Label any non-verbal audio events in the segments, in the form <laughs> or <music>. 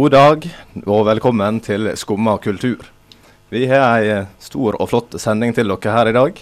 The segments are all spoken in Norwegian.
God dag og velkommen til Skumma kultur. Vi har ei stor og flott sending til dere her i dag.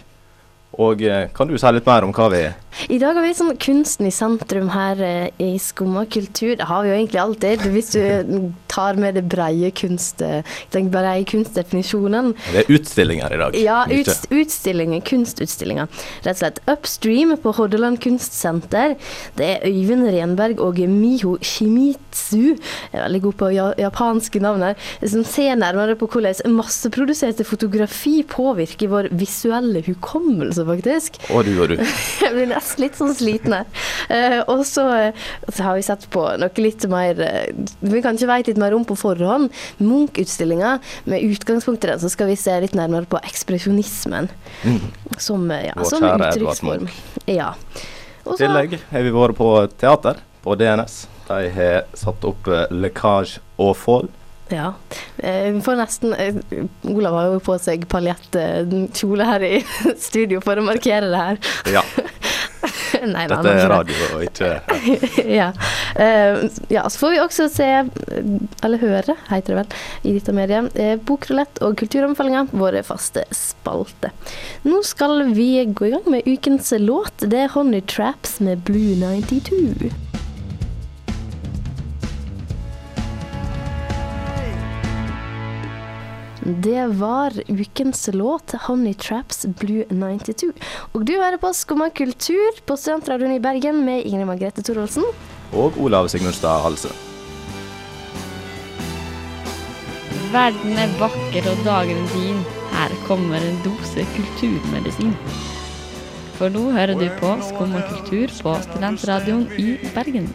Og eh, kan du si litt mer om hva vi er? I dag har vi sånn kunsten i sentrum her eh, i Skumma kultur. Det har vi jo egentlig alltid. Hvis du tar med det breie kunst, eh, den breie kunstdefinisjonen. Det er utstillinger i dag. Ja, ut, utstillinger, kunstutstillinger. Rett og slett Upstream på Hordaland kunstsenter. Det er Øyvind Renberg og Miho Shimizu, jeg er veldig god på ja, japanske navn her, som ser nærmere på hvordan masseproduserte fotografi påvirker vår visuelle hukommelse, faktisk. Å, du og du. <laughs> Jeg blir nesten litt sånn slitne. Eh, og så, eh, så har vi sett på noe litt mer Vi Vi ikke vite litt mer om på forhånd. Munch-utstillinga. Med utgangspunkt i den så skal vi se litt nærmere på ekspresjonismen. Som, eh, ja, Vår som uttrykksform. Ja. I tillegg har vi vært på teater på DNS. De har satt opp eh, Lekkasj og Fall. Ja. Eh, Vi får nesten eh, Olav har jo på seg paljettkjole her i <laughs> studio for å markere det her. Ja, <laughs> Nei, dette er radio og ikke <laughs> ja. Eh, ja, så får vi også se, eller høre, heter det vel, i dette mediet, bokrulett og kulturanbefalinger, våre faste spalte. Nå skal vi gå i gang med ukens låt. Det er Honey Traps med Blue 92. Det var ukens låt, 'Honey Traps Blue 92'. Og du hører på Skumma kultur på Studentradioen i Bergen med Ingrid Margrethe Thorvaldsen. Og Olav Sigmundstad Halse. Verden er vakker og dagen din. Her kommer en dose kulturmedisin. For nå hører du på Skumma kultur på Studentradioen i Bergen.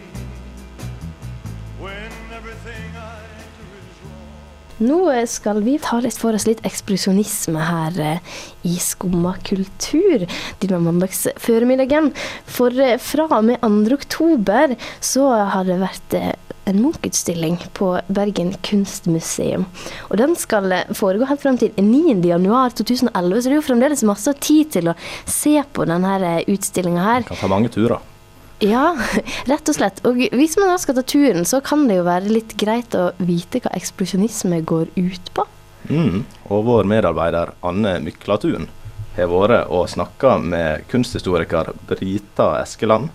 Nå skal vi ta litt for oss litt ekspresjonisme her eh, i Skumma kultur denne mandags formiddagen. For eh, fra og med 2. oktober så har det vært eh, en Munch-utstilling på Bergen kunstmuseum. Og den skal eh, foregå helt fram til 9. januar 2011, så det er jo fremdeles masse tid til å se på denne utstillinga her. Kan ta mange turer. Ja, <laughs> rett og slett. Og hvis man da skal ta turen, så kan det jo være litt greit å vite hva eksplosjonisme går ut på. Mm. Og vår medarbeider Anne Myklatun har vært og snakka med kunsthistoriker Brita Eskeland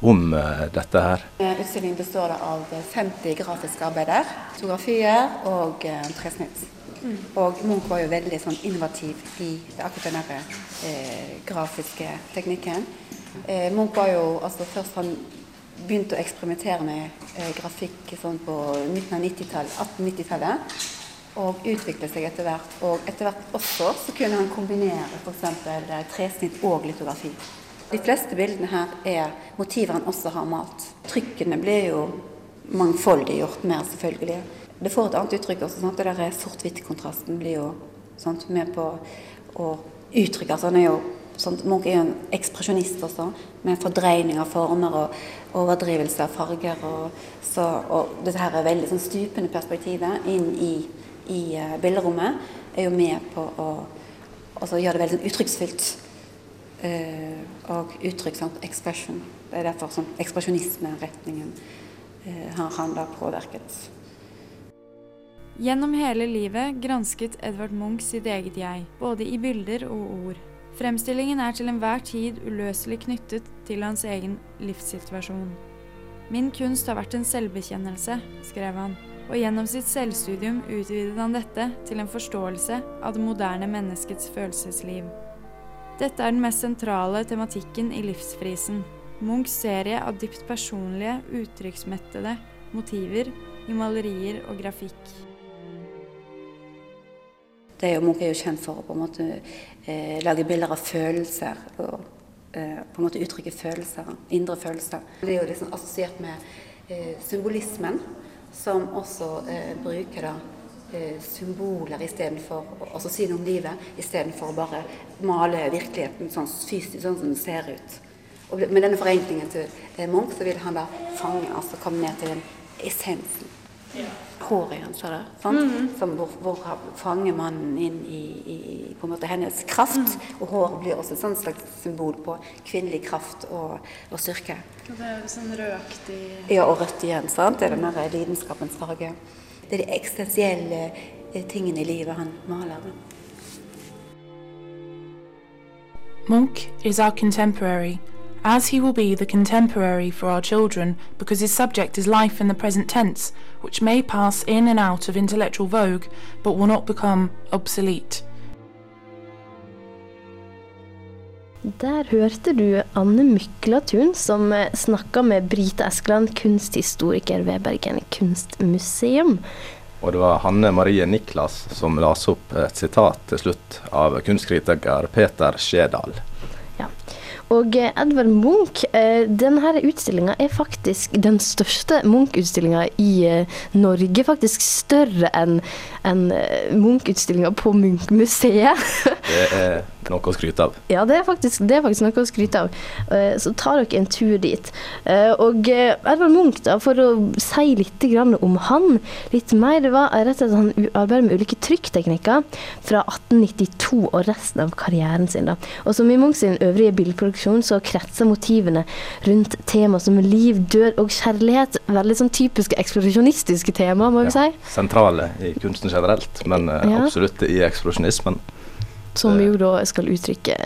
om eh, dette her. Eh, Utstillingen består av 50 grafiske arbeider, fotografier og eh, tresnitt. Og Munch var jo veldig sånn innovativ i akkurat den eh, grafiske teknikken. Eh, Munch var jo altså først han begynte å eksperimentere med eh, grafikk sånn på midten av 90-tallet, 1890-tallet. Og utviklet seg etter hvert. Og etter hvert også så kunne han kombinere f.eks. tresnitt og litografi. De fleste bildene her er motiver han også har malt. Trykkene blir jo mangfoldig gjort mer, selvfølgelig. Det får et annet uttrykk også. Sant? Det der sort-hvitt-kontrasten blir jo sant, med på å uttrykke. Altså, han er jo, sant? Munch er jo en ekspresjonist også, med fordreining av former og overdrivelse av farger. Og, så, og dette her er veldig sånn stupende perspektivet inn i, i uh, bilderommet er jo med på å altså, gjøre det veldig sånn uttrykksfylt. Eh, og uttrykk, sant, expression. Det er derfor sånn ekspresjonisme-retningen eh, har han da påvirket. Gjennom hele livet gransket Edvard Munch sitt eget jeg, både i bilder og ord. Fremstillingen er til enhver tid uløselig knyttet til hans egen livssituasjon. Min kunst har vært en selvbekjennelse, skrev han, og gjennom sitt selvstudium utvidet han dette til en forståelse av det moderne menneskets følelsesliv. Dette er den mest sentrale tematikken i Livsfrisen, Munchs serie av dypt personlige, uttrykksmettede motiver i malerier og grafikk. Det er jo, Munch er jo kjent for å på en måte eh, lage bilder av følelser. Og, eh, på en måte uttrykke følelser, indre følelser. Det er jo liksom assosiert med eh, symbolismen, som også eh, bruker da eh, symboler istedenfor å altså si noe om livet, istedenfor å bare male virkeligheten sånn fysisk, sånn som den ser ut. Og med denne forenklingen til eh, Munch, så vil han da fange, altså komme ned til den essensen. Håret hans, ser du. sant? Som hvor, hvor fanger mannen inn i, i på en måte hennes kraft. Og håret blir også et sånt slags symbol på kvinnelig kraft og, og styrke. Og det er jo sånn rødaktig Ja, og rødt igjen. sant? Det er den der lidenskapens farge. Det er de eksistensielle eh, tingene i livet han maler. Munch is our contemporary, as he will be the contemporary for our children because his subject is life in the present tense, which may pass in and out of intellectual vogue but will not become obsolete. Der hørte du Anne Myklatun som snakka med Brita Eskeland, kunsthistoriker ved Bergen kunstmuseum. Og det var Hanne Marie Niklas som las opp et sitat til slutt av kunstkritiker Peter Skjedal. Ja. Og eh, Edvard Munch, eh, denne utstillinga er faktisk den største Munch-utstillinga i eh, Norge. Faktisk større enn eh, Munch-utstillinga på Munch-museet. Det er noe å skryte av. Ja, det er faktisk, det er faktisk noe å skryte av. Eh, Så ta dere en tur dit. Eh, Og eh, Edvard Munch, da, for å si litt om han litt mer, det var rett og slett at han arbeider med ulike trykkteknikker fra 1892 og resten av karrieren sin. da. Og som i Munch sin øvrige bildeproduksjon så kretser motivene rundt tema som liv, død og kjærlighet. Veldig sånn typiske eksplosjonistiske tema, må vi Ja. si. Sentrale i kunsten generelt, men Ja. absolutt i eksplosjonismen. Som jo da skal uttrykke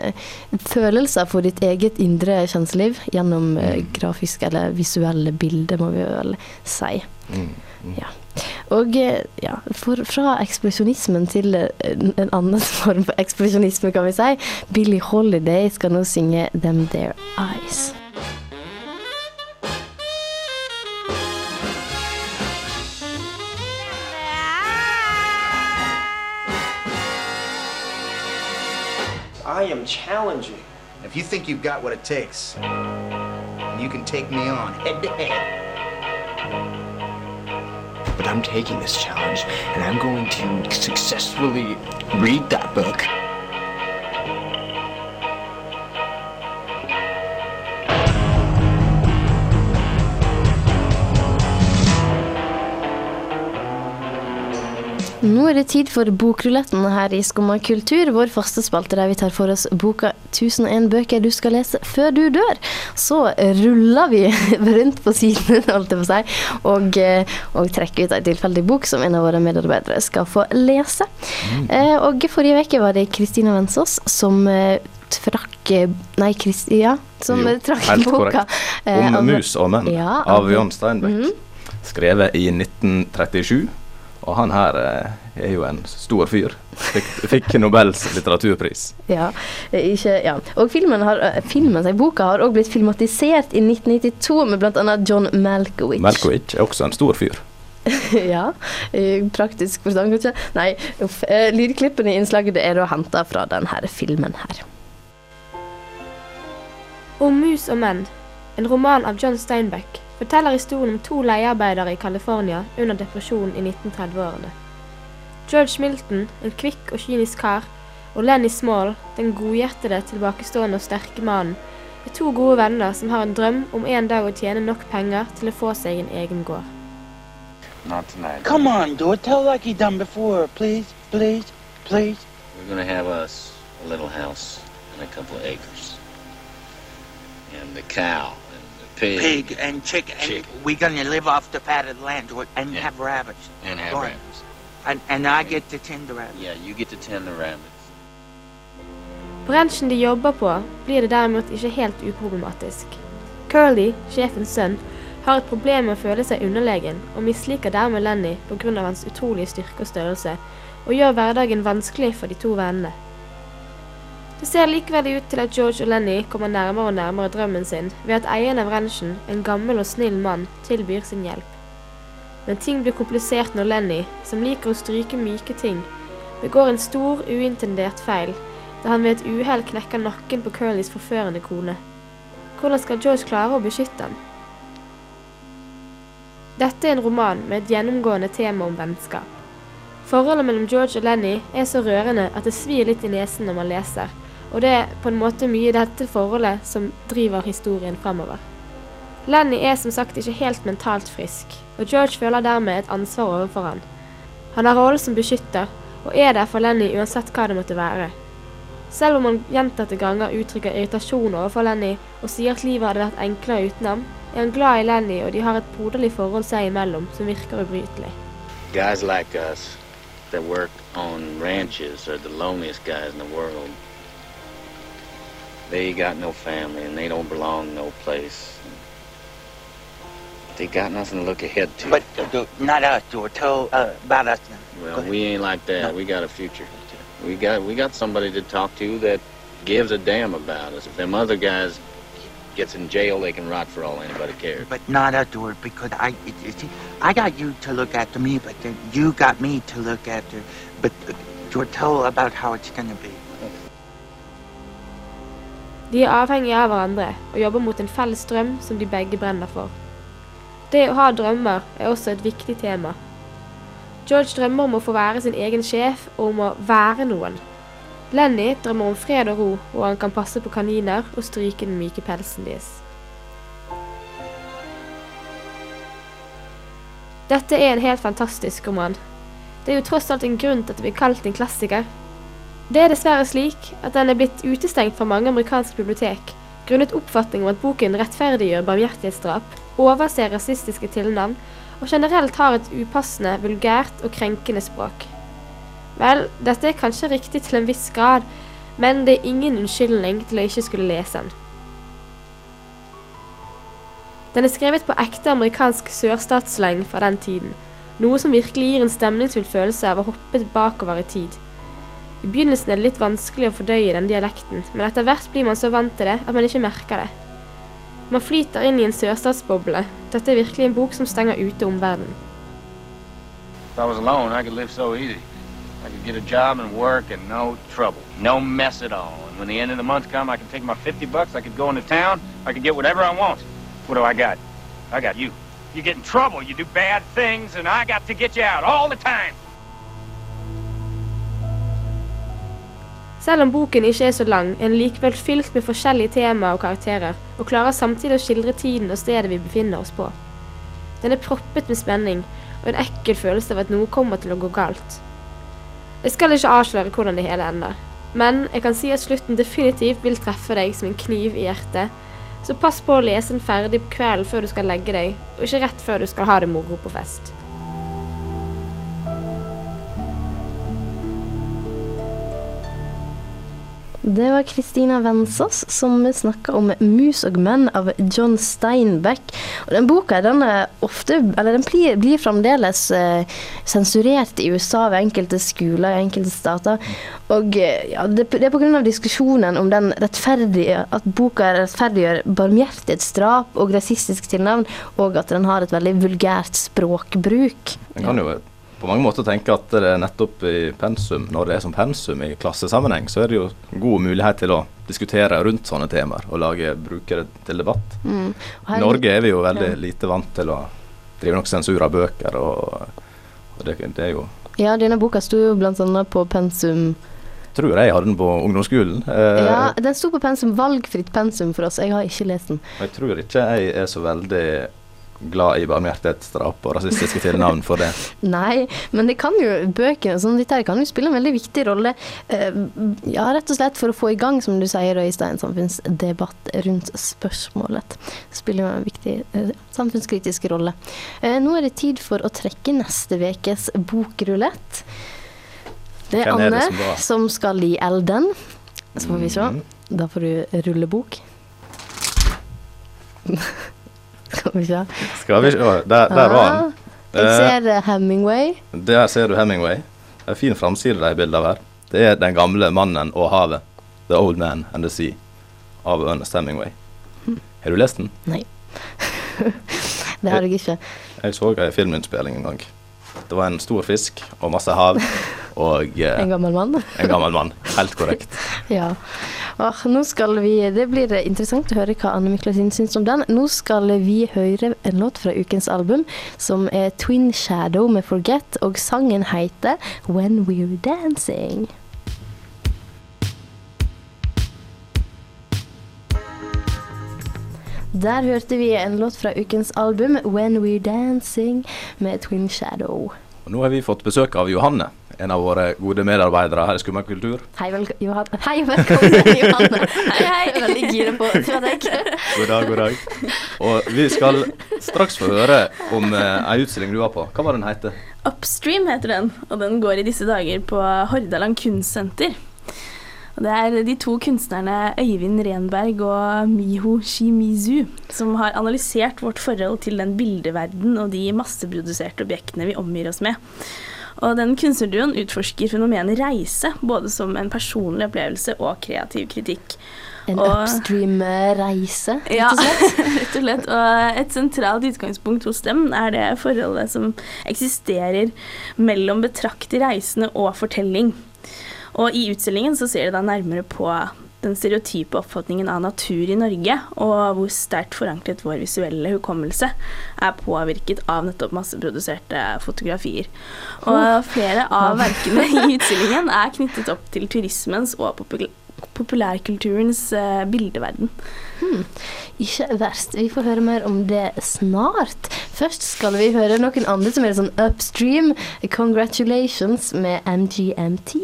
følelser for ditt eget indre kjenseliv gjennom eh, Mm. grafiske eller visuelle bilder, må vi vel si. Mm. Mm. Ja. Og eh, ja, for, fra eksplosjonismen til eh, en en annen <laughs> form for eksplosjonisme, kan vi si. Billie Holiday skal nå synge 'Them Their Eyes'. I am challenging. If you think you've got what it takes, you can take me on head to head. But I'm taking this challenge and I'm going to successfully read that book. Nå er det tid for Bokruletten her i Skumma kultur, vår faste spalte der vi tar for oss boka 1001 bøker du skal lese før du dør. Så ruller vi <laughs> rundt på siden, holdt jeg på å si, og, eh, og trekker ut en tilfeldig bok som en av våre medarbeidere skal få lese. Mm. og forrige uke var det Kristina Vensås som eh, trakk eh, Nei, Kristi, ja. Som Jo, eh, trakk boka. eh, Om mus og menn Ja, av av- John Steinbeck. Mm. Skrevet i 1937. Og han her eh, er jo en stor fyr. Fikk, fikk Nobels litteraturpris. <laughs> Ja, eh, ikke, ja. Og filmen, har, eh, filmen seg, boka har også blitt filmatisert i 1992 med bl.a. John Malkovich. Malkovich er også en stor fyr. <laughs> ja, i praktisk forstand, kanskje. Nei, uff. Eh, Lydklippene i innslaget det er da henta fra denne filmen her. Om mus og menn, en roman av John Steinbeck, forteller historien om to leiearbeidere i California under depresjonen i 1930-årene. George Milton, en kvikk og kynisk kar, og Lenny Small, den godhjertede, tilbakestående og sterke mannen, er to gode venner som har en drøm om en dag å tjene nok penger til å få seg en egen gård. Not tonight. Come on, do it. Tell like he done before. Please, please, please. We're gonna have us a little house and a couple of acres. And the cow pig. Pig and chicken. And we're going to live off the fatted land or- and Yeah. have rabbits. And have Right. rabbits. And, and I get to tend the rabbits. Yeah, you get to tend the rabbits. Bransjen de jobber på, blir det derimot ikke helt uproblematisk. Curly, sjefens sønn, har et problem med å føle seg underlegen, og misliker dermed Lenny pga. hans utrolige styrke og størrelse, og gjør hverdagen vanskelig for de to vennene. Det ser likevel ut til at George og Lenny kommer nærmere og nærmere drømmen sin ved at eieren av ranchen, en gammel og snill mann, tilbyr sin hjelp. Men ting blir komplisert når Lenny, som liker å stryke myke ting, begår en stor, uintendert feil da han ved et uhell knekker nakken på Curlys forførende kone. Hvordan skal George klare å beskytte ham? Dette er en roman med et gjennomgående tema om vennskap. Forholdet mellom George og Lenny er så rørende at det svir litt i nesen når man leser, og det er på en måte mye dette forholdet som driver historien fremover. Lenny er som sagt ikke helt mentalt frisk, og George føler dermed et ansvar overfor han. Han har rollen som beskytter, og er der for Lenny uansett hva det måtte være. Selv om han gjentatte ganger uttrykker irritasjon overfor Lenny og sier at livet hadde vært enklere uten ham, er han glad i Lenny, og de har et broderlig forhold seg imellom som virker ubrytelig. Guys like us that work on ranches are the loneliest guys in the world. They got no family and they don't belong no place. They got nothing to look ahead to. But uh, not us, George. Tell uh, about us. now. well, we ain't like that. We got a future. We got we got somebody to talk to that gives a damn about us. If them other guys gets in jail, they can rot for all anybody cares. But not us, George, because I, it, you see, I got you to look after me, but then you got me to look after. But uh, George, tell about how it's gonna be. De er avhengige av hverandre og jobber mot en felles drøm som de begge brenner for. Det å ha drømmer er også et viktig tema. George drømmer om å få være sin egen sjef og om å være noen. Lenny drømmer om fred og ro, og han kan passe på kaniner og stryke den myke pelsen deres. Dette er en helt fantastisk roman. Det er jo tross alt en grunn til at det blir kalt en klassiker. Det er dessverre slik at den er blitt utestengt fra mange amerikanske bibliotek grunnet oppfatning om at boken rettferdiggjør barmhjertighetsdrap, overser rasistiske tilnavn og generelt har et upassende, vulgært og krenkende språk. Vel, dette er kanskje riktig til en viss grad, men det er ingen unnskyldning til å ikke skulle lese den. Den er skrevet på ekte amerikansk sørstatsleng fra den tiden, noe som virkelig gir en stemningsfull følelse av å hoppe bakover i tid. I begynnelsen er det litt vanskelig å fordøye den dialekten, men etter hvert blir man så vant til det at man ikke merker det. Man flyter inn i en sørstatsboble. Dette er virkelig en bok som stenger ute omverdenen. I was alone, I could live so easy. I could get a job and work and no trouble. No mess at all. And when the end of the month come, I can take my 50 bucks, I could go into town, I could get whatever I want. What do I got? I got you. You get in trouble, you do bad things, and I got to get you out all the time. Selv om boken ikke er så lang, er den likevel fylt med forskjellige temaer og karakterer, og klarer samtidig å skildre tiden og stedet vi befinner oss på. Den er proppet med spenning, og en ekkel følelse av at noe kommer til å gå galt. Jeg skal ikke avsløre hvordan det hele ender, men jeg kan si at slutten definitivt vil treffe deg som en kniv i hjertet, så pass på å lese den ferdig på kvelden før du skal legge deg, og ikke rett før du skal ha det moro på fest. Det var Kristina Vensås som snakka om 'Mus og menn' av John Steinbeck. Og den boka den ofte, den blir, blir fremdeles eh, sensurert i USA ved enkelte skoler i enkelte stater. Og eh, ja, det, det er pga. diskusjonen om den at boka rettferdiggjør barmhjertighetsdrap og rasistisk tilnavn, og at den har et veldig vulgært språkbruk. Det kan jo på mange måter tenker at det er nettopp i pensum, når det er som pensum i klassesammenheng, så er det jo god mulighet til å diskutere rundt sånne temaer og lage, brukere til debatt. Mm. I Norge er vi jo veldig Ja. lite vant til å drive nok sensur av bøker, og, og det, det er jo Ja, denne boka sto jo annet på pensum Tror jeg hadde den på ungdomsskolen. Eh, Ja, den sto på pensum, valgfritt pensum for oss. Jeg har ikke lest den. Jeg tror ikke jeg er så veldig glad i barmhjertighetsdrap og rasistiske tilnavn for det. <laughs> Nei, men det kan jo bøkene sånn, dette her kan jo spille en veldig viktig rolle. eh, ja, rett og slett for å få i gang, som du sier, Øystein, samfunnsdebatt rundt spørsmålet. Spiller jo en viktig eh, samfunnskritisk rolle. Eh, nå er det tid for å trekke neste ukes bokrulett. Det er Hvem er det Anne som som skal i elden. Så får vi se. Mhm. Da får du rulle bok. <laughs> skal vi se. Skal vi se Der, der var han. Jeg Eh, ser eh, Hemingway. Der ser du Hemingway. Det er fin framside de bildene her. Det er 'Den gamle mannen og havet'. 'The Old Man and the Sea' av Ernest Hemingway. Har du lest den? Nei. <laughs> det har jeg ikke. Jeg så en filminnspilling en gang. Det var en stor fisk og masse hav. Og eh, En gammel mann. en gammel mann. Helt korrekt. <laughs> Ja. Og nå skal vi, Det blir interessant å høre hva Anne Miklasin syns om den. Nå skal vi høre en låt fra ukens album, som er Twin Shadow med 'Forget', og sangen heter 'When We're Dancing'. Der hørte vi en låt fra ukens album, 'When We're Dancing', med Twin Shadow. Og nå har vi fått besøk av Johanne, en av våre gode medarbeidere her i Skumma kultur. Hei, vel Johan hei velkommen, <laughs> Johanne. Hei, hei. Veldig gira på å deg. God dag, god dag. Og vi skal straks få høre om eh, ei utstilling du var på. Hva var den heter? Upstream heter den, og den går i disse dager på Hordaland kunstsenter. Og det er de to kunstnerne Øyvind Renberg og Miho Shimizu som har analysert vårt forhold til den bildeverden og de masseproduserte objektene vi omgir oss med. Og den kunstnerduoen utforsker fenomenet reise, både som en personlig opplevelse og kreativ kritikk. En Og- upstream-reise, rett Ja, og slett. <laughs> rett og slett. Og et sentralt utgangspunkt hos dem er det forholdet som eksisterer mellom betrakter, reisende og fortelling. Og i utstillingen så ser de da nærmere på den stereotype oppfatningen av natur i Norge, og hvor sterkt forankret vår visuelle hukommelse er påvirket av nettopp masseproduserte fotografier. Og flere av verkene i utstillingen er knyttet opp til turismens og popul populærkulturens eh, bildeverden. Hmm. Ikke verst. Vi får høre mer om det snart. Først skal vi høre noen andre som er sånn upstream. Congratulations med MGMT.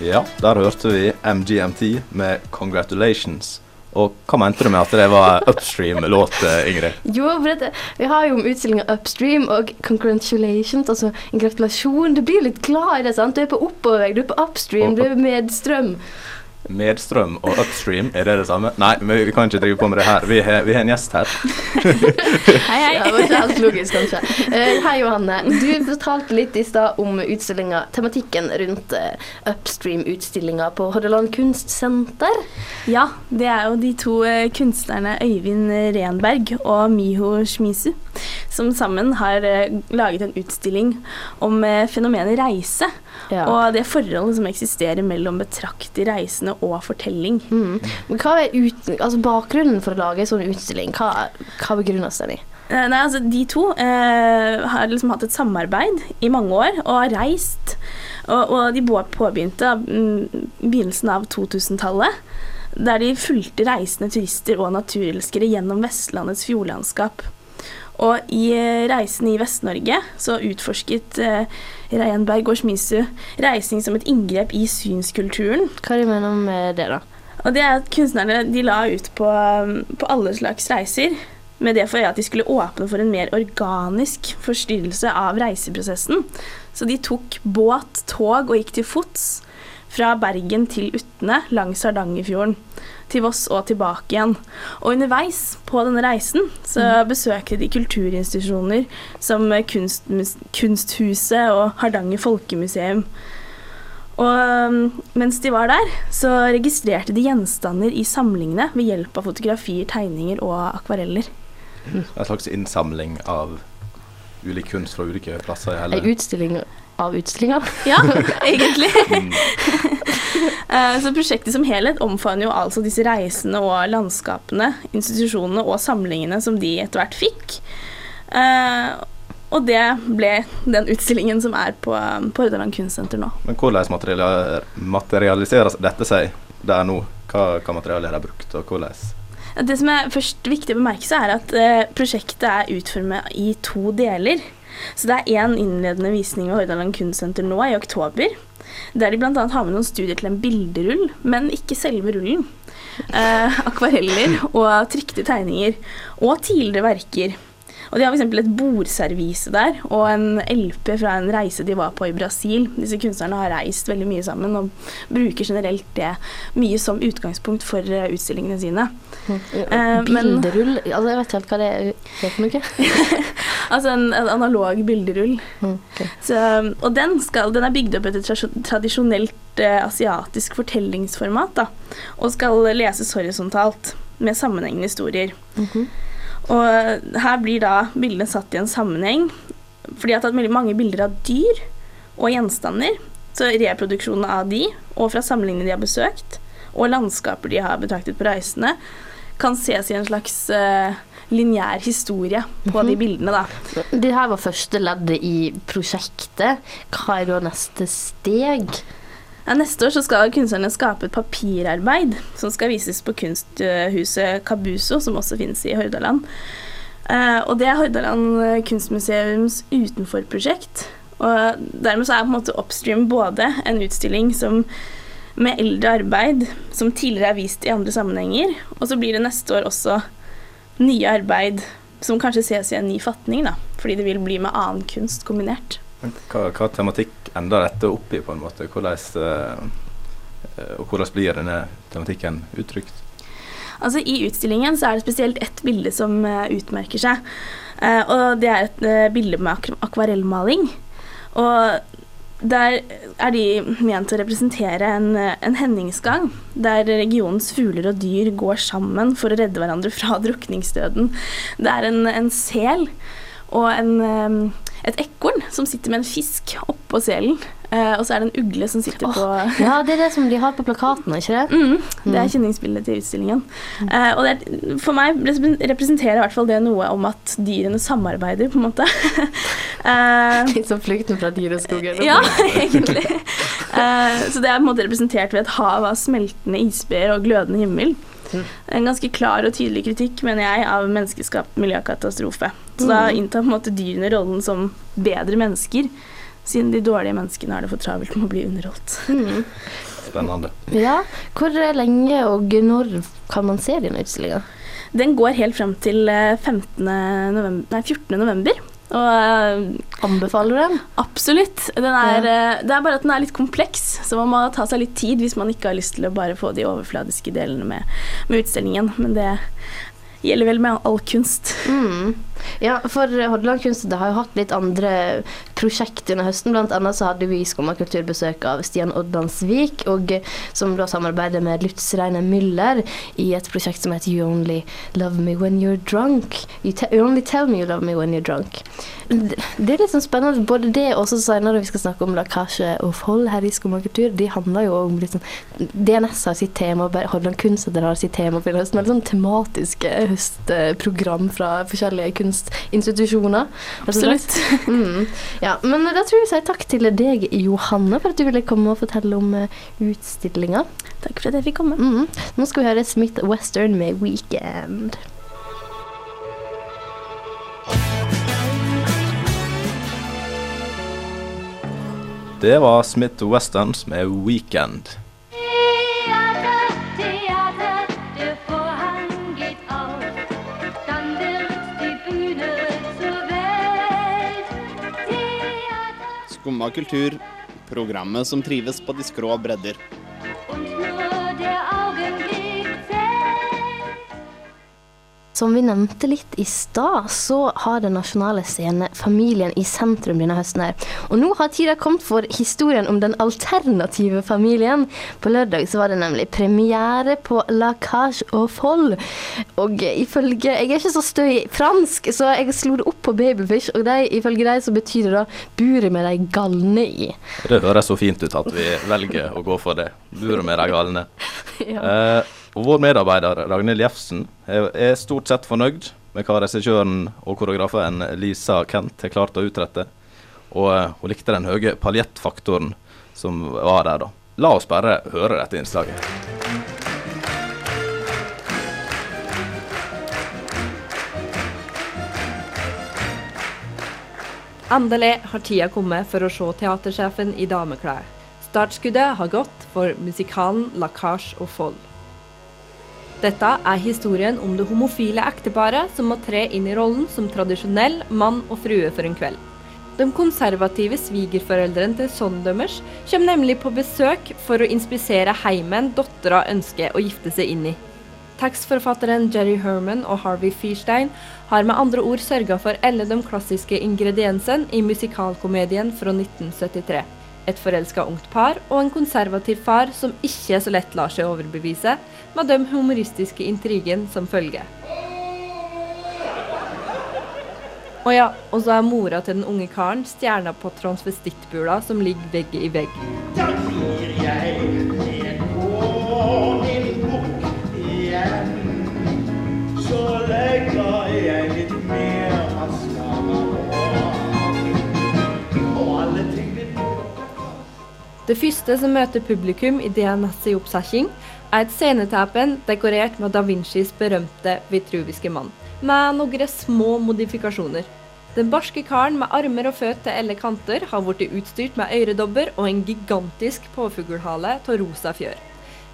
Ja, der hørte vi MGMT med 'Congratulations'. Og hva mente du med at det var upstream-låt, eh, Ingrid? Jo, for dette, vi har jo om utstillinga Upstream og congratulations, altså en gratulasjon. Du blir litt glad i det, sant? Du er på oppovervei, du er på upstream, du er medstrøm. Medstrøm og upstream, er det det samme? Nei, men vi kan ikke drive på med det her. Vi har, vi har en gjest her. <laughs> Hei, hei. Ja, det var ikke helt logisk, kanskje. Uh, hei, Johanne. Du fortalte litt i stad om utstillinga, tematikken rundt uh, Upstream-utstillinga på Hordaland kunstsenter. Ja, det er jo de to uh, kunstnerne Øyvind Renberg og Miho Shmizu som sammen har laget en utstilling om fenomenet reise. Ja. Og det forholdet som eksisterer mellom betrakter, reisende og fortelling. Mm. Men hva er ut, altså bakgrunnen for å lage en sånn utstilling? Hva, hva begrunnes den i? Eh, Nei, altså De to eh, har liksom hatt et samarbeid i mange år og har reist. Og, og de påbegynte mm, begynnelsen av 2000-tallet. Der de fulgte reisende turister og naturelskere gjennom Vestlandets fjordlandskap. Og i eh, reisen i Vest-Norge så utforsket eh, Renberg og Schmisu reising som et inngrep i synskulturen. Hva er det du mener med det, da? Og det er at kunstnerne de la ut på, um, på alle slags reiser, med det for øye at de skulle åpne for en mer organisk forstyrrelse av reiseprosessen. Så de tok båt, tog og gikk til fots fra Bergen til Utne langs Hardangerfjorden, til Voss og tilbake igjen. Og underveis på denne reisen så besøkte de kulturinstitusjoner som kunst, Kunsthuset og Hardanger Folkemuseum. Og um, mens de var der, så registrerte de gjenstander i samlingene ved hjelp av fotografier, tegninger og akvareller. En slags innsamling av ulik kunst fra ulike plasser i hele Ei utstilling av utstillinga? Ja, egentlig. <laughs> Eh, så prosjektet som helhet omfavner jo altså disse reisene og landskapene, institusjonene og samlingene som de etter hvert fikk. Eh, og det ble den utstillingen som er på, på Hordaland kunstsenter nå. Men hvordan materialiserer dette seg der nå? Hva, hva materialer er brukt, og hvordan? Det som er først viktig å bemerke seg, er at eh, prosjektet er utformet i to deler. Så det er én innledende visning ved Hordaland kunstsenter nå i oktober. Der de bl.a. har med noen studier til en bilderull, men ikke selve rullen. Eh, akvareller og trykte tegninger. Og tidligere verker. Og de har f.eks. et bordservise der, og en LP fra en reise de var på i Brasil. Disse kunstnerne har reist veldig mye sammen og bruker generelt det mye som utgangspunkt for eh, utstillingene sine. Eh, men- Bilderull altså, Jeg vet ikke helt hva det er for noe. <laughs> Altså en, en analog bilderull. Så, og den, skal, den er bygd opp etter tradisjonelt eh, asiatisk fortellingsformat, da, og skal leses horisontalt med sammenhengende historier. Og her blir da bildene satt i en sammenheng, fordi jeg har tatt veldig mange bilder av dyr og gjenstander. Så reproduksjonen av de, og fra samlingene de har besøkt, og landskaper de har betraktet på reisene, kan ses i en slags uh, lineær historie på de bildene, da. Det her var første leddet i prosjektet. Hva er da neste steg? Ja, neste år skal kunstnerne skape et papirarbeid som skal vises på kunsthuset Kabuso, som også finnes i Hordaland. Uh, og det er Hordaland kunstmuseums utenforprosjekt. Og dermed så er på en måte Upstream både en utstilling som med eldre arbeid som tidligere er vist i andre sammenhenger, og så blir det neste år også nye arbeid som kanskje ses i en ny fatning, da, fordi det vil bli med annen kunst kombinert. Hva, hva tematikk ender dette opp i, på en måte? Hvordan, uh, og hvordan blir denne tematikken uttrykt? Altså I utstillingen så er det spesielt ett bilde som uh, utmerker seg. Og det er et bilde med ak akvarellmaling. Og der er de ment å representere en, en, hendingsgang der regionens fugler og dyr går sammen for å redde hverandre fra drukningsdøden. Det er en, en sel og en, et ekorn som sitter med en fisk oppå selen. Uh, og så er det en ugle som sitter oh, på Ja, det er det som de har på plakaten, ikke det? Mm, det er mm. kjenningsbildet til utstillingen. Uh, og er, for meg representerer i hvert fall det noe om at dyrene samarbeider, på en måte. <laughs> uh, Litt som flukten fra dyreskogen? ja, egentlig. så det er på en måte representert ved et hav av smeltende isbreer og glødende himmel. Mm. En ganske klar og tydelig kritikk, mener jeg, av menneskeskapt miljøkatastrofe. Så da mm. inntar på en måte dyrene rollen som bedre mennesker siden de dårlige menneskene har det for travelt med å bli underholdt. Mm. Spennende. Ja. Hvor lenge og når kan man se denne utstillinga? Den går helt frem til 15. Eh, november, nei, 14. november. Og eh, Anbefaler du den? Absolutt. Den er, ja. Eh, det er bare at den er litt kompleks, så man må ta seg litt tid hvis man ikke har lyst til å bare få de overfladiske delene med, med utstillingen. Men det gjelder vel med all kunst. Mm. Ja, for Hordaland Kunst har jo hatt litt andre prosjekt under høsten. Blant annet så hadde vi i Skumma kultur besøk av Stian Oddansvik, og, som da samarbeider med Lutz Reine Müller i et prosjekt som heter You Only Love Me When You're Drunk. You, you Only Tell Me You Love Me When You're Drunk. Det er litt sånn spennende. Både det og så senere vi skal snakke om lakasje og fold her i Skumma kultur, de handler jo om litt sånn DNS har sitt tema, Hordaland Kunstsenter har sitt tema for høsten. Veldig sånn tematiske høstprogram fra forskjellige kunstnere kunstinstitusjoner. Absolutt. <laughs> Mm. Ja, men da tror jeg vi sier takk til deg, Johanne, for at du ville komme og fortelle om uh, utstillinga. Takk for at jeg fikk komme. Mm. Nå skal vi høre Smith Western med 'Weekend'. Det var Smith Westerns med 'Weekend'. Skumma kultur, programmet som trives på de skrå bredder. Som vi nevnte litt i stad, så har Den nasjonale scene familien i sentrum denne høsten. her. Og nå har tida kommet for historien om den alternative familien. På lørdag så var det nemlig premiere på La Cage au Foll. Og ifølge Jeg er ikke så støy i fransk, så jeg slo det opp på Babyfish, og de, ifølge dem så betyr det da 'buret med de galne i'. Det høres så fint ut at vi velger å gå for det. Buret med de galne. <laughs> ja. Eh, og vår medarbeider Ragnhild Jefsen er stort sett fornøyd med hva regissøren og koreografen Lisa Kent har klart å utrette. Og eh, hun likte den høye paljettfaktoren som var der, da. La oss bare høre dette innslaget. Endelig har tida kommet for å se teatersjefen i dameklær. Startskuddet har gått for musikalen 'La og Foll'. Dette er historien om det homofile ekteparet som må tre inn i rollen som tradisjonell mann og frue for en kveld. De konservative svigerforeldrene til Sondømmers kommer nemlig på besøk for å inspisere heimen dattera ønsker å gifte seg inn i. Tekstforfatteren Jerry Herman og Harvey Fierstein har med andre ord sørga for alle de klassiske ingrediensene i musikalkomedien fra 1973 et forelska ungt par og en konservativ far som ikke så lett lar seg overbevise, med den humoristiske intrigen som følger. Og ja, og så er mora til den unge karen stjerna på transvestittbula som ligger vegg i vegg. Det første som møter publikum i DNS i oppsetting, er et sceneteppen dekorert med da Vincis berømte vitruviske mann, med noen små modifikasjoner. Den barske karen med armer og føtter til alle kanter har blitt utstyrt med øredobber og en gigantisk påfuglhale av rosa fjør.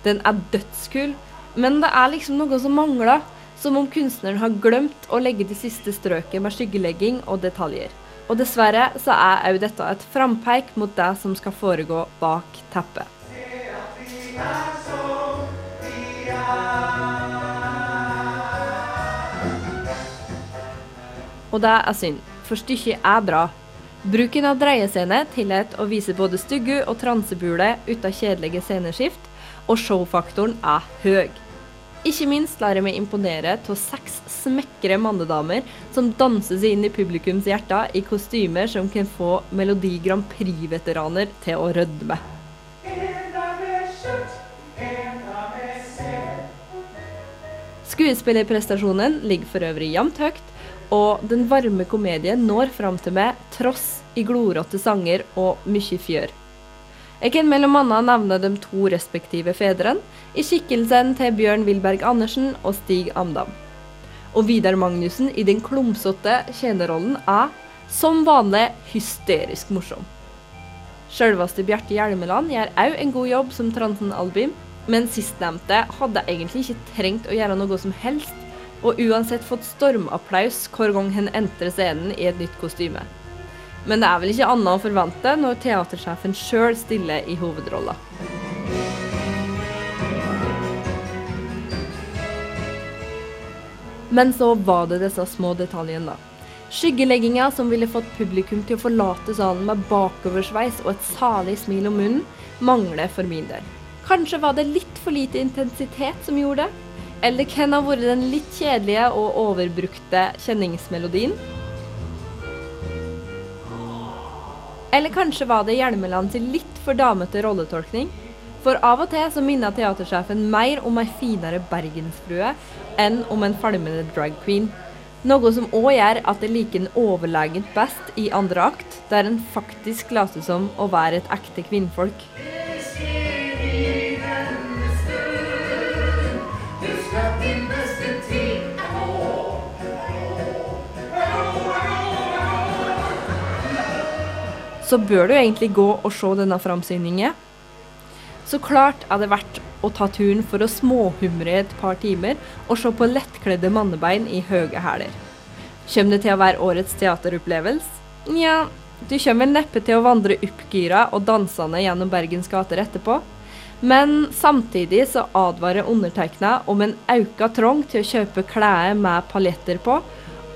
Den er dødskul, men det er liksom noe som mangler, som om kunstneren har glemt å legge de siste strøket med skyggelegging og detaljer. Og dessverre så er òg dette et frampeik mot det som skal foregå bak teppet. Og det er synd, for stykket er bra. Bruken av dreiescene tillater å vise både stygge og transebule uten kjedelige sceneskift, og showfaktoren er høy. Ikke minst lar jeg meg imponere av seks smekre mannedamer som danser seg inn i publikums hjerter i kostymer som kan få Melodi Grand Prix-veteraner til å rødme. Skuespillerprestasjonen ligger for øvrig jevnt høyt, og den varme komedien når fram til meg tross i glorete sanger og mye fjør. Jeg kan mellom annet nevne de to respektive fedrene i skikkelsen til Bjørn Wilberg Andersen og Stig Amdam. Og Vidar Magnussen i den klumsete tjenerrollen er, som vanlig, hysterisk morsom. Selveste Bjarte Hjelmeland gjør òg en god jobb som Transen Albim, men sistnevnte hadde egentlig ikke trengt å gjøre noe som helst, og uansett fått stormapplaus hver gang han entrer scenen i et nytt kostyme. Men det er vel ikke annet å forvente når teatersjefen sjøl stiller i hovedrolla. Men så var det disse små detaljene, da. Skyggelegginga som ville fått publikum til å forlate salen med bakoversveis og et salig smil om munnen, mangler for min del. Kanskje var det litt for lite intensitet som gjorde det? Eller hvem kan ha vært den litt kjedelige og overbrukte kjenningsmelodien? Eller kanskje var det Hjelmeland til litt for damete rolletolkning? For av og til så minner teatersjefen mer om ei finere bergensfrue enn om en falmende drag queen. Noe som òg gjør at det liker en overlegent best i andre akt, der en faktisk later som å være et ekte kvinnfolk. Så bør du egentlig gå og se denne framsyningen. Så klart er det verdt å ta turen for å småhumre et par timer og se på lettkledde mannebein i høye hæler. Kommer det til å være årets teateropplevelse? Nja, du kommer vel neppe til å vandre oppgira og dansende gjennom Bergens gater etterpå. Men samtidig så advarer undertegna om en auka trong til å kjøpe klær med paljetter på,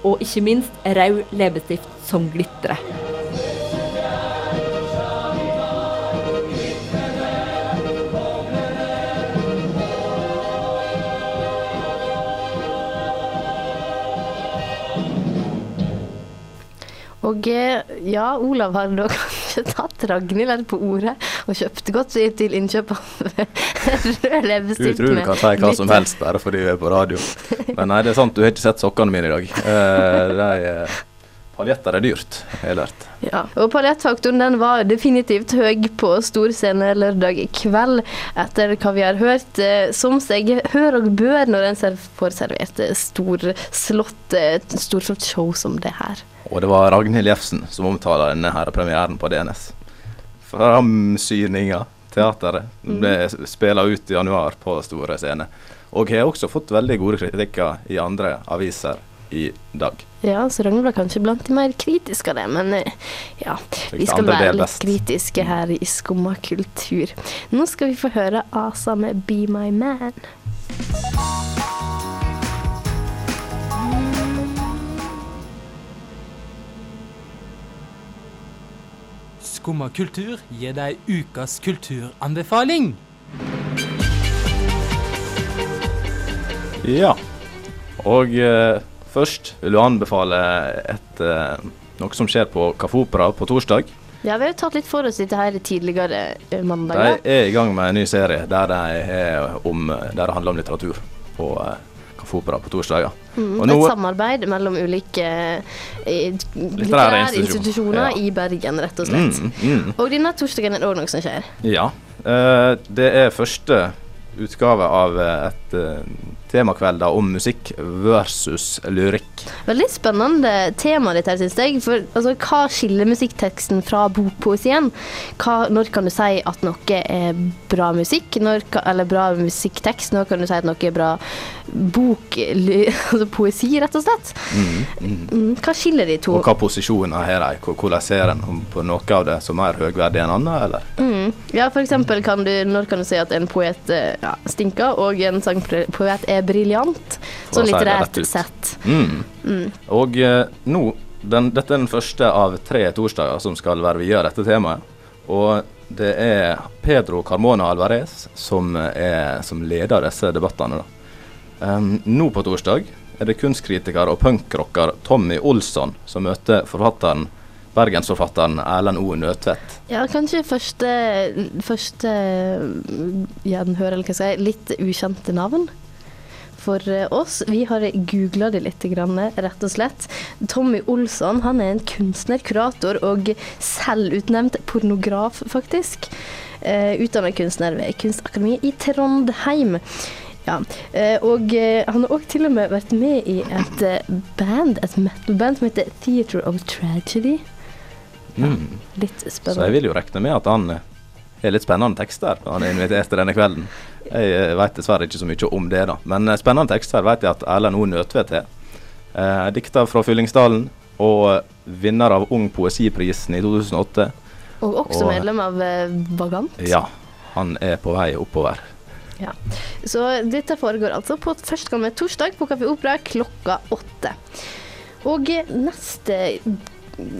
og ikke minst rød leppestift som glitrer. Og eh, ja, Olav har da <laughs> kanskje tatt Ragnhild på ordet og kjøpt godt til innkjøp av <laughs> rød Du tror du kan si hva som helst bare fordi vi er på radio. <laughs> Men nei, det er sant, du har ikke sett sokkene mine i dag. Eh, de eh, Paljetter er dyrt, har jeg lært. Ja, og paljettfaktoren den var definitivt høy på storscene lørdag kveld, etter hva vi har hørt. eh, Som seg hør og bør når en får servert eh, storslått, eh, storslått show som det her. Og det var Ragnhild Jefsen som omtaler denne her premieren på DNS. Framsyninga, teateret, ble spilla ut i januar på store scener. Og har også fått veldig gode kritikker i andre aviser i dag. Ja, så Ragnhild var kanskje blant de mer kritiske av det, men eh, ja. Vi skal være litt kritiske her i Skumma kultur. Nå skal vi få høre Asa med 'Be My Man'. Skumma kultur gir deg ukas kulturanbefaling. Ja. Og eh, først vil du anbefale et, eh, noe som skjer på Kaffe Opera på torsdag. Ja, vi har jo tatt litt for oss dette her tidligere eh, De er i gang med en ny serie der, de om, der det handler om litteratur på eh, Kaffe Opera på torsdager. Mm, Og nå- et samarbeid mellom ulike eh, litterære institusjoner. Ja. i Bergen, rett og slett. Mm, mm. Og denne torsdagen er det òg noe som skjer. Ja. eh, det er første utgave av eh, et uh, temakveld om musikk versus lyrikk. Veldig spennende tema ditt her, syns jeg. For altså, hva skiller musikkteksten fra bokpoesien? Hva, når kan du si at noe er bra musikk, når, eller bra musikktekst? Når kan du si at noe er bra bok, <laughs> altså poesi, rett og slett? Mm, mm. Mm, hva skiller de to? Og hva posisjoner har de? Hvordan ser en på noe av det som er høyverdig enn annet, eller? Mm. Ja, for eksempel kan du, når kan du si at en poet eh, ja, stinker, og en sangpoet er briljant? Så litterært sett. Mm. Mm. Og eh, nå, den, dette er den første av tre torsdager som skal være via dette temaet. Og det er Pedro Carmona Alvarez som, er, som leder disse debattene. Um, nå på torsdag er det kunstkritiker og punkrocker Tommy Olsson som møter forfatteren, bergensforfatteren Erlend O. Nødtvedt. Ja, kanskje første, første mm, gjenhør, eller hva skal jeg si, litt ukjente navn for eh, oss. Vi har googla det litt, rett og slett. Tommy Olsson han er en kunstner, kurator og selvutnevnt pornograf, faktisk. Utdannet Utdanna kunstner ved Kunstakademiet i Trondheim. Ja, eh, og eh, han har òg til og med vært med i et eh, band, et metal-band som heter Theatre of Tragedy. Ja, Litt Så jeg vil jo regne med at han eh, har litt spennende tekster når han er invitert til denne kvelden. Jeg eh, vet dessverre ikke så mye om det, da. Men spennende spennende tekster vet jeg at Erlend O. Nødtvedt har. Eh, dikter fra Fyllingsdalen og eh, vinner av Ung poesiprisen i 2008. Og også Og- medlem av eh, Vagant. Ja, han er på vei oppover. Ja. Så dette foregår altså på førstkommende torsdag på Kafé Opera klokka åtte. Og eh, neste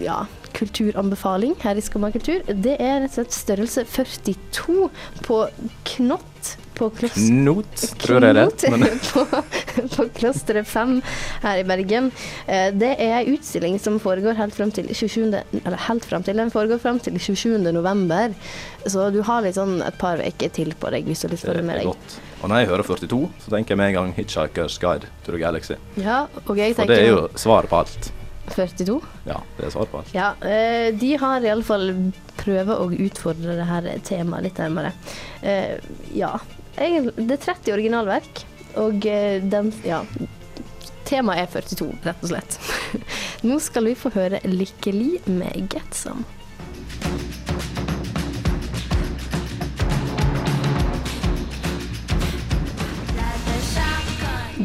ja, kulturanbefaling her i Skumma kultur, det er rett og slett størrelse 42 på Knott på kloster... Knot, tror jeg det. er. <laughs> På, på Klosteret 5 her i Bergen. Eh, Det er ei utstilling som foregår helt frem til 27. Eller helt fram til, den foregår fram til 27. november. Så du har litt sånn et par uker til på deg hvis du har lyst til å det med deg. godt. Og når jeg hører 42, så tenker jeg med en gang 'Hitchhiker's Guide to the Galaxy'. Ja, og jeg For det er jo svaret på alt. 42. Ja, det er svar på alt. Ja, eh, de har iallfall prøvd å utfordre det her temaet litt nærmere. Eh, ja, det er 30 originalverk, og eh, den Ja. Temaet er 42, rett og slett. <laughs> Nå skal vi få høre 'Lykkelig' med Get Some.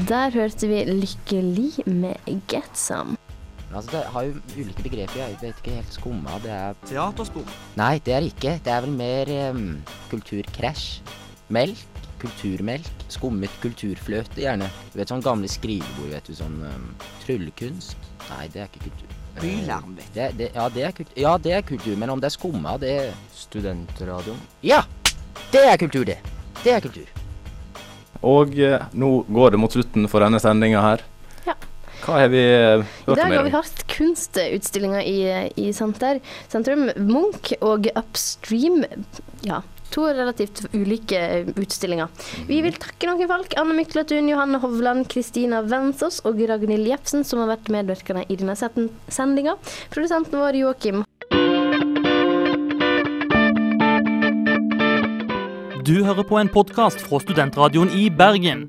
Der hørte vi 'Lykkelig' med Get Some. Altså, det har jo ulike begreper. Jeg vet ikke helt skumma. Det er Teaterspor. Nei, det er ikke. Det er vel mer um, kulturkrasj. Melk. Kulturmelk. Skummet kulturfløte, gjerne. Du vet sånn gamle skrivebord, vet du. Sånn um, tryllekunst. Nei, det er ikke kultur. Bylarm, vet du. Det, det, ja, det er kultur. ja, det er kultur. Men om det er skumma, det Studentradioen. Ja! Det er kultur, det. Det er kultur. Og eh, nå går det mot slutten for denne sendinga her. Hva har vi eh, I hørt dag om i har vi dag? hatt kunstutstillinger i, i senter, sentrum. Munch og Upstream. Ja, to relativt ulike utstillinger. Vi vil takke noen folk. Anne Mykletun, Johanne Hovland, Kristina Vensås og Ragnhild Jepsen, som har vært medvirkende i denne sendinga. Produsenten vår Joakim Du hører på en podkast fra Studentradioen i Bergen.